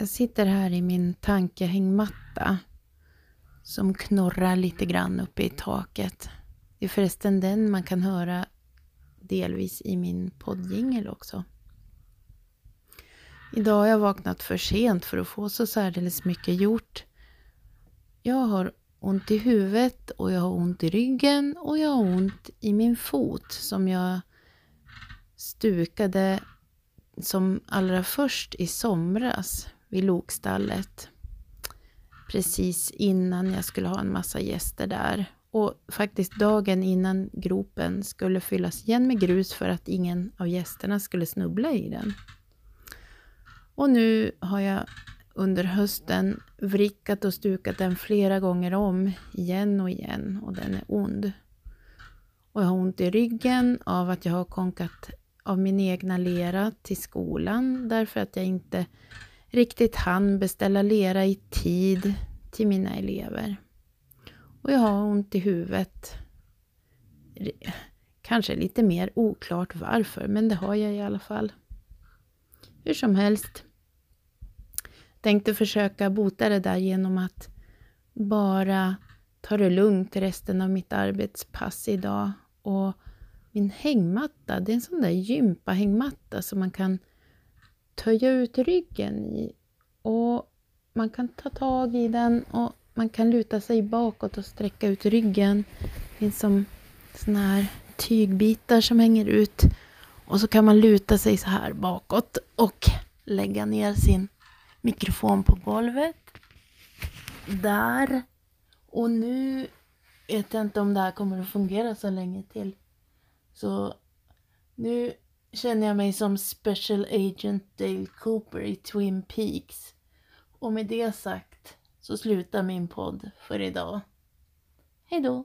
Jag sitter här i min tankehängmatta som knorrar lite grann uppe i taket. Det är förresten den man kan höra delvis i min poddjingel också. Idag har jag vaknat för sent för att få så särdeles mycket gjort. Jag har ont i huvudet och jag har ont i ryggen och jag har ont i min fot som jag stukade som allra först i somras vid lokstallet. Precis innan jag skulle ha en massa gäster där. Och faktiskt dagen innan gropen skulle fyllas igen med grus för att ingen av gästerna skulle snubbla i den. Och nu har jag under hösten vrickat och stukat den flera gånger om, igen och igen, och den är ond. Och jag har ont i ryggen av att jag har konkat av min egna lera till skolan därför att jag inte riktigt hann beställa lera i tid till mina elever. Och jag har ont i huvudet. Kanske lite mer oklart varför, men det har jag i alla fall. Hur som helst. Tänkte försöka bota det där genom att bara ta det lugnt resten av mitt arbetspass idag. Och min hängmatta, det är en sån där gympahängmatta som man kan töja ut ryggen i. Och man kan ta tag i den och man kan luta sig bakåt och sträcka ut ryggen. Det finns som såna här tygbitar som hänger ut. Och så kan man luta sig så här bakåt och lägga ner sin mikrofon på golvet. Där. Och nu vet jag inte om det här kommer att fungera så länge till. Så nu känner jag mig som Special Agent Dale Cooper i Twin Peaks. Och med det sagt så slutar min podd för idag. Hejdå!